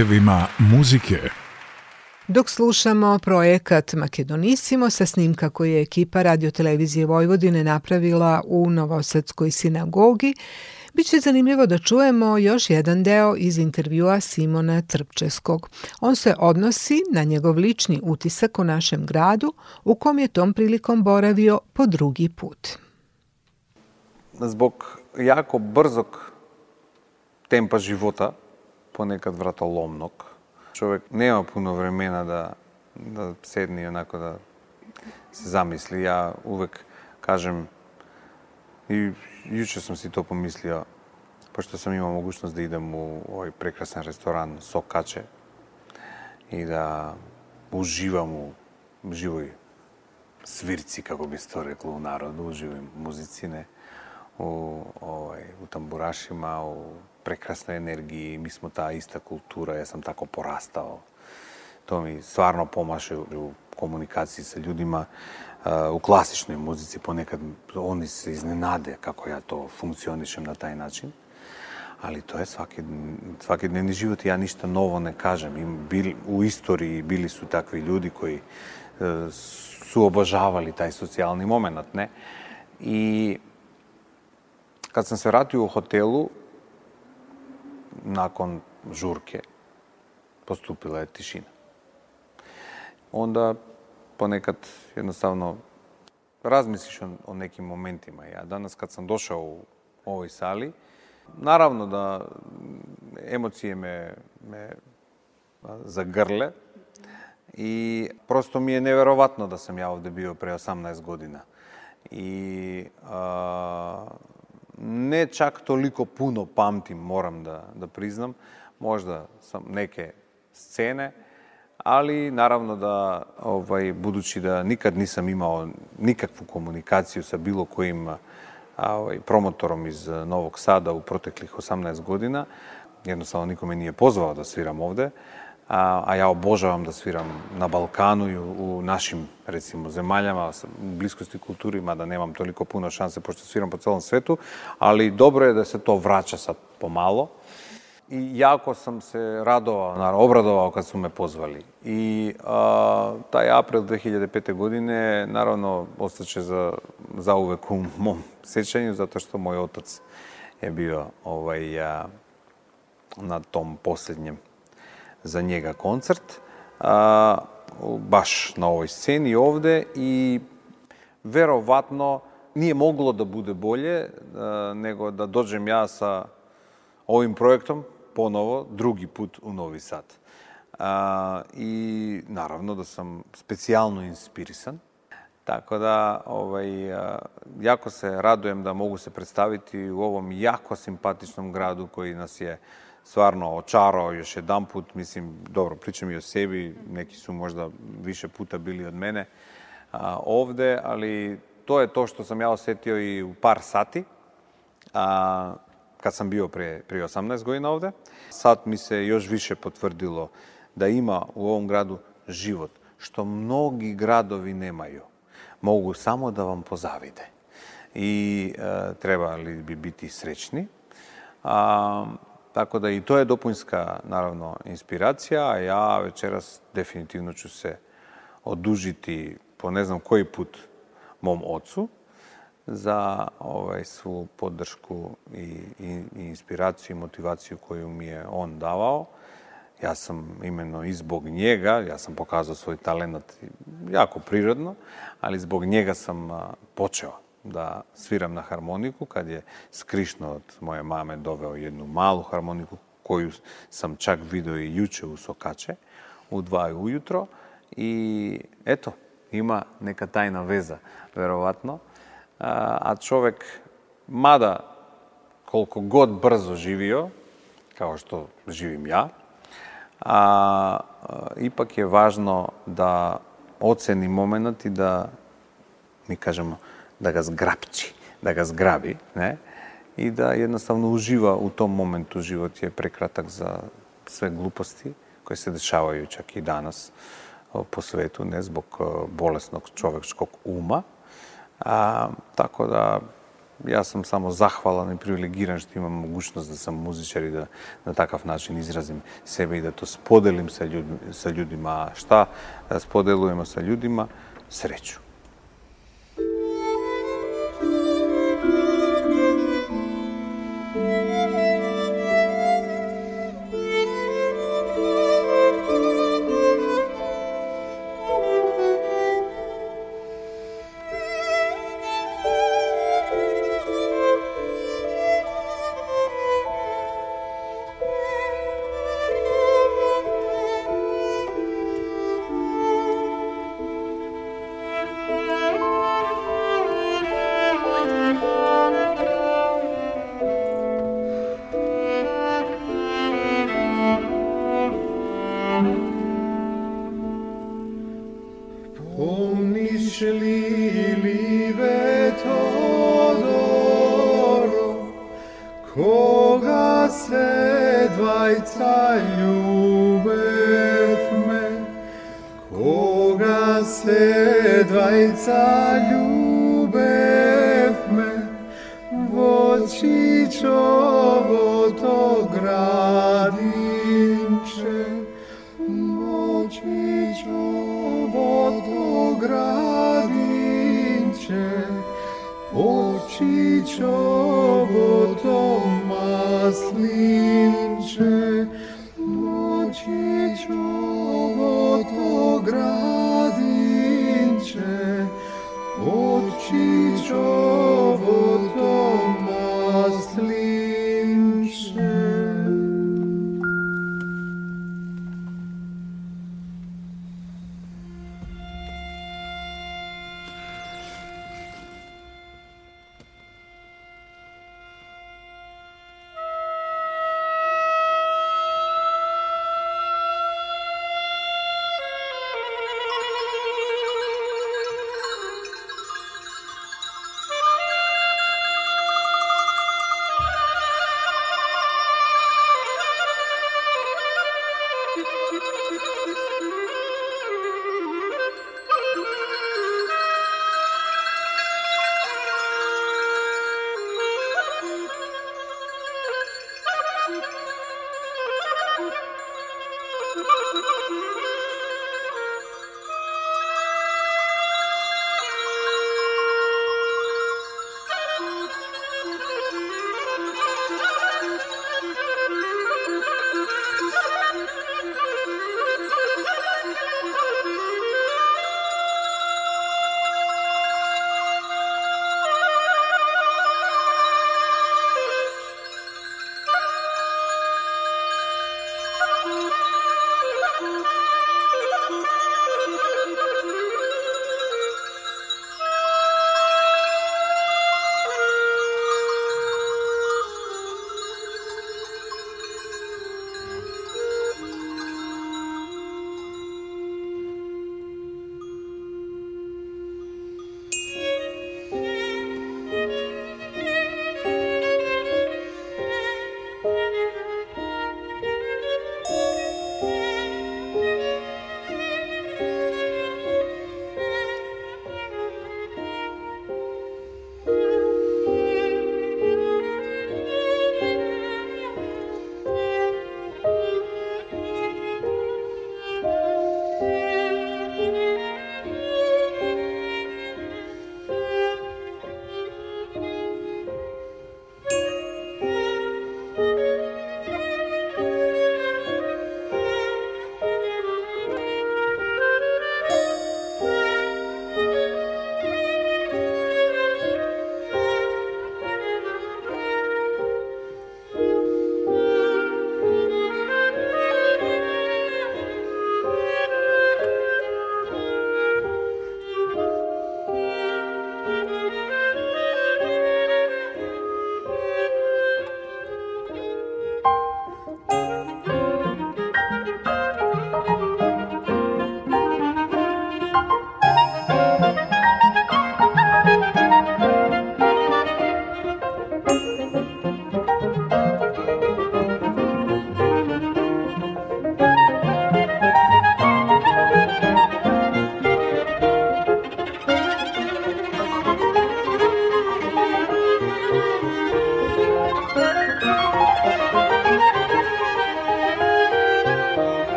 putevima muzike. Dok slušamo projekat Makedonisimo sa snimka koji je ekipa Radio Televizije Vojvodine napravila u Novosadskoj sinagogi, Biće zanimljivo da čujemo još jedan deo iz intervjua Simona Trpčeskog. On se odnosi na njegov lični utisak o našem gradu u kom je tom prilikom boravio po drugi put. Zbog jako brzog tempa života, понекад вратоломнок. Човек нема пуно времена да да седни и онако да се замисли. Ја увек кажем и јуче сум си то помислио, пошто сам имал могуćност да идам у овој прекрасен ресторан Сокаче и да уживам у живој свирци, како би сто рекло у народу, у живи музицине, у, овој, у тамбурашима, у prekrasnoj energiji, mi smo ta ista kultura, ja sam tako porastao. To mi stvarno pomaže u komunikaciji sa ljudima. Eh, u klasičnoj muzici ponekad oni se iznenade kako ja to funkcionišem na taj način. Ali to je svaki, svaki svakodnevni život i ja ništa novo ne kažem. I bili, u istoriji bili su takvi ljudi koji eh, su obožavali taj socijalni moment, ne? I kad sam se vratio u hotelu, након журке поступила е тишина. Онда понекад едноставно размислиш о, о неки моментима. Ја данас кад сам дошол у овој сали, наравно да емоција ме, ме загрле и просто ми е невероватно да сам ја овде био пре 18 година. И ne čak toliko puno pamtim, moram da, da priznam. Možda sam neke scene, ali naravno da, ovaj, budući da nikad nisam imao nikakvu komunikaciju sa bilo kojim ovaj, promotorom iz Novog Sada u proteklih 18 godina, jednostavno niko me nije pozvao da sviram ovde, a, a ja obožavam da sviram na Balkanu i u, u našim, recimo, zemaljama, u bliskosti kulturi, mada nemam toliko puno šanse, pošto sviram po celom svetu, ali dobro je da se to vraća sad pomalo. I jako sam se radovao, naravno, obradovao kad su me pozvali. I a, taj april 2005. godine, naravno, ostaće za, za uvek u mom sećanju, zato što moj otac je bio ovaj, a, na tom poslednjem za njega koncert, a, baš na ovoj sceni ovde i verovatno nije moglo da bude bolje a, nego da dođem ja sa ovim projektom ponovo, drugi put u Novi Sad. A, I naravno da sam specijalno inspirisan. Tako da, ovaj, jako se radujem da mogu se predstaviti u ovom jako simpatičnom gradu koji nas je uh, stvarno očarao još jedan put, mislim, dobro, pričam i o sebi, neki su možda više puta bili od mene a, ovde, ali to je to što sam ja osetio i u par sati, a, kad sam bio pre, pre 18 godina ovde. Sad mi se još više potvrdilo da ima u ovom gradu život, što mnogi gradovi nemaju. Mogu samo da vam pozavide. I e, trebali bi biti srećni. A, Tako da i to je dopunjska, naravno, inspiracija, a ja večeras definitivno ću se odužiti po ne znam koji put mom ocu za ovaj, svu podršku i, i, i inspiraciju i motivaciju koju mi je on davao. Ja sam imeno i zbog njega, ja sam pokazao svoj talent jako prirodno, ali zbog njega sam počeo. да свирам на хармонику, каде скришно од моја маме довео едну малу хармонику, коју сам чак видео и јуче у Сокаче, у 2 ујутро, и ето, има нека тајна веза, веројатно. А човек, мада колку год брзо живио, како што живим ја, а, ипак е важно да оцени моментот и да, ми кажемо, da ga zgrapči, da ga zgrabi, ne? I da jednostavno uživa u tom momentu. Život je prekratak za sve gluposti koje se dešavaju čak i danas po svetu, ne zbog bolesnog čovečkog uma. A, tako da ja sam samo zahvalan i privilegiran što imam mogućnost da sam muzičar i da na takav način izrazim sebe i da to spodelim sa, ljudima. Sa ljudima. Šta e, spodelujemo sa ljudima? Sreću.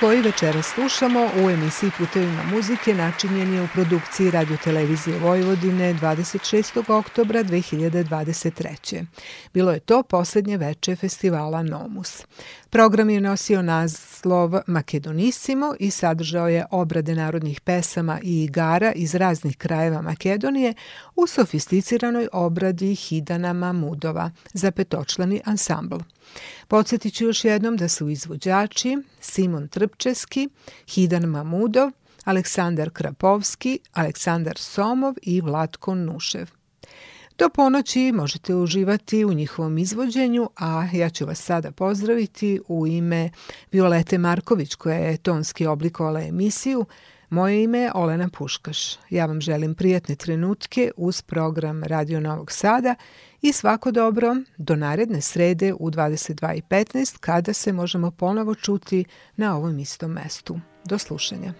koji večera slušamo u emisiji Putevima muzike načinjen je u produkciji Radiotelevizije Vojvodine 26. oktobra 2023. Bilo je to poslednje veče festivala Nomus. Program je nosio naz naslov Makedonissimo i sadržao je obrade narodnih pesama i igara iz raznih krajeva Makedonije u sofisticiranoj obradi hidanama mudova za petočlani ansambl. Podsjetit ću još jednom da su izvođači Simon Trpčeski, Hidan Mamudov, Aleksandar Krapovski, Aleksandar Somov i Vlatko Nušev. Do ponoći možete uživati u njihovom izvođenju, a ja ću vas sada pozdraviti u ime Violete Marković koja je tonski oblikovala emisiju. Moje ime je Olena Puškaš. Ja vam želim prijatne trenutke uz program Radio Novog Sada i svako dobro do naredne srede u 22.15 kada se možemo ponovo čuti na ovom istom mestu. Do slušanja.